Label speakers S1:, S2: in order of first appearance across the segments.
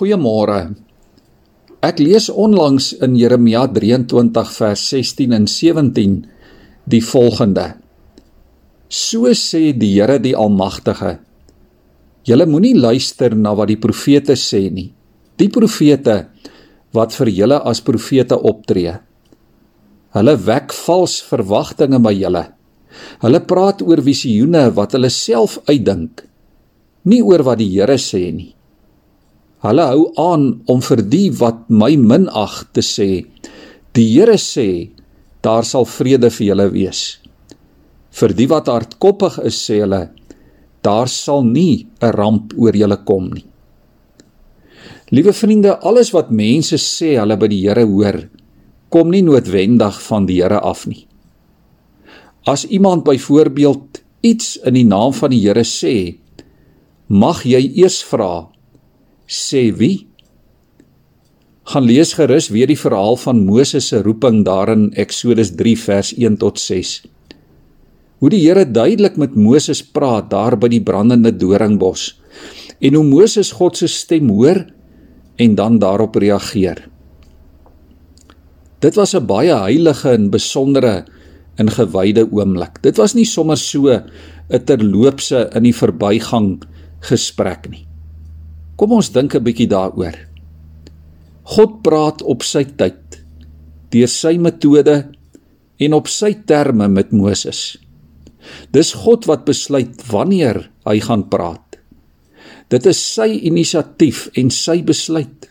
S1: Goeiemôre. Ek lees onlangs in Jeremia 23 vers 16 en 17 die volgende: So sê die Here die Almagtige: Julle moenie luister na wat die profete sê nie. Die profete wat vir julle as profete optree. Hulle wek vals verwagtinge by julle. Hulle praat oor visioene wat hulle self uitdink, nie oor wat die Here sê nie. Hulle hou aan om vir die wat my minag te sê. Die Here sê, daar sal vrede vir julle wees. Vir die wat hardkoppig is, sê hulle, daar sal nie 'n ramp oor julle kom nie. Liewe vriende, alles wat mense sê hulle by die Here hoor, kom nie noodwendig van die Here af nie. As iemand byvoorbeeld iets in die naam van die Here sê, mag jy eers vra, sê wie? Gaan lees gerus weer die verhaal van Moses se roeping daar in Eksodus 3 vers 1 tot 6. Hoe die Here duidelik met Moses praat daar by die brandende doringbos en hoe Moses God se stem hoor en dan daarop reageer. Dit was 'n baie heilige en besondere en gewyde oomblik. Dit was nie sommer so 'n terloopse in die verbygang gesprek nie. Kom ons dink 'n bietjie daaroor. God praat op sy tyd, deur sy metode en op sy terme met Moses. Dis God wat besluit wanneer hy gaan praat. Dit is sy inisiatief en sy besluit.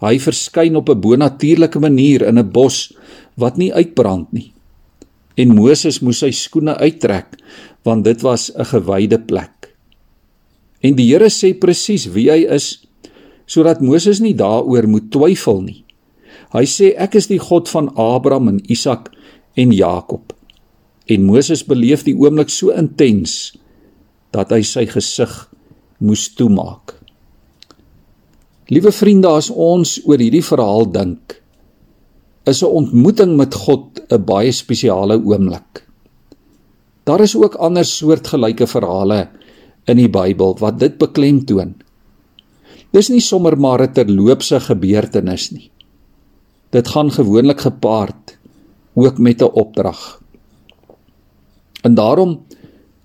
S1: Hy verskyn op 'n bonatuurlike manier in 'n bos wat nie uitbrand nie. En Moses moes sy skoene uittrek want dit was 'n gewyde plek. En die Here sê presies wie hy is sodat Moses nie daaroor moet twyfel nie. Hy sê ek is die God van Abraham en Isak en Jakob. En Moses beleef die oomblik so intens dat hy sy gesig moes toemaak. Liewe vriende, as ons oor hierdie verhaal dink, is 'n ontmoeting met God 'n baie spesiale oomblik. Daar is ook ander soortgelyke verhale in die Bybel wat dit beklemtoon. Dis nie sommer maar 'n terloopse gebeurtenis nie. Dit gaan gewoonlik gepaard ook met 'n opdrag. En daarom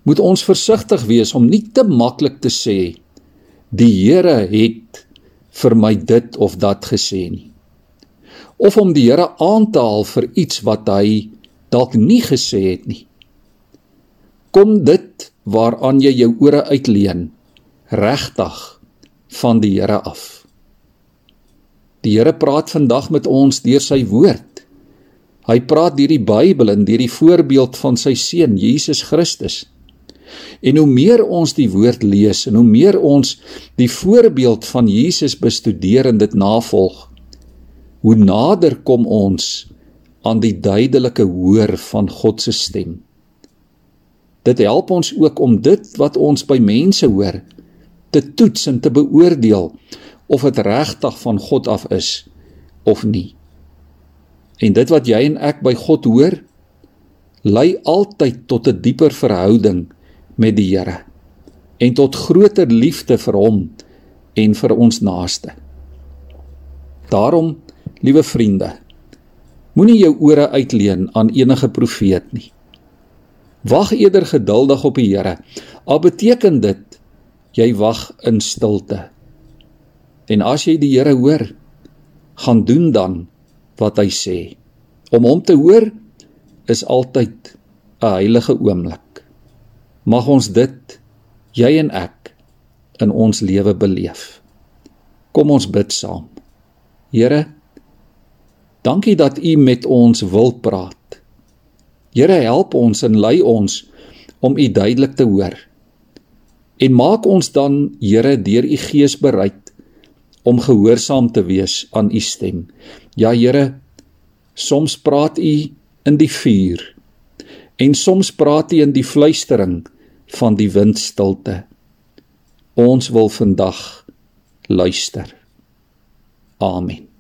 S1: moet ons versigtig wees om nie te maklik te sê die Here het vir my dit of dat gesê nie. Of om die Here aan te haal vir iets wat hy dalk nie gesê het nie. Kom dit waaraan jy jou ore uitleen regtig van die Here af. Die Here praat vandag met ons deur sy woord. Hy praat deur die Bybel en deur die voorbeeld van sy seun Jesus Christus. En hoe meer ons die woord lees en hoe meer ons die voorbeeld van Jesus bestudeer en dit navolg, hoe nader kom ons aan die duidelike hoor van God se stem. Dit help ons ook om dit wat ons by mense hoor te toets en te beoordeel of dit regtig van God af is of nie. En dit wat jy en ek by God hoor, lei altyd tot 'n dieper verhouding met die Here en tot groter liefde vir hom en vir ons naaste. Daarom, liewe vriende, moenie jou ore uitleen aan enige profeet nie. Wag eerder geduldig op die Here. Al beteken dit jy wag in stilte. En as jy die Here hoor, gaan doen dan wat hy sê. Om hom te hoor is altyd 'n heilige oomblik. Mag ons dit jy en ek in ons lewe beleef. Kom ons bid saam. Here, dankie dat U met ons wil praat. Here help ons en lei ons om U duidelik te hoor. En maak ons dan, Here, deur U Gees bereid om gehoorsaam te wees aan U stem. Ja, Here, soms praat U in die vuur en soms praat U in die fluistering van die windstilte. Ons wil vandag luister. Amen.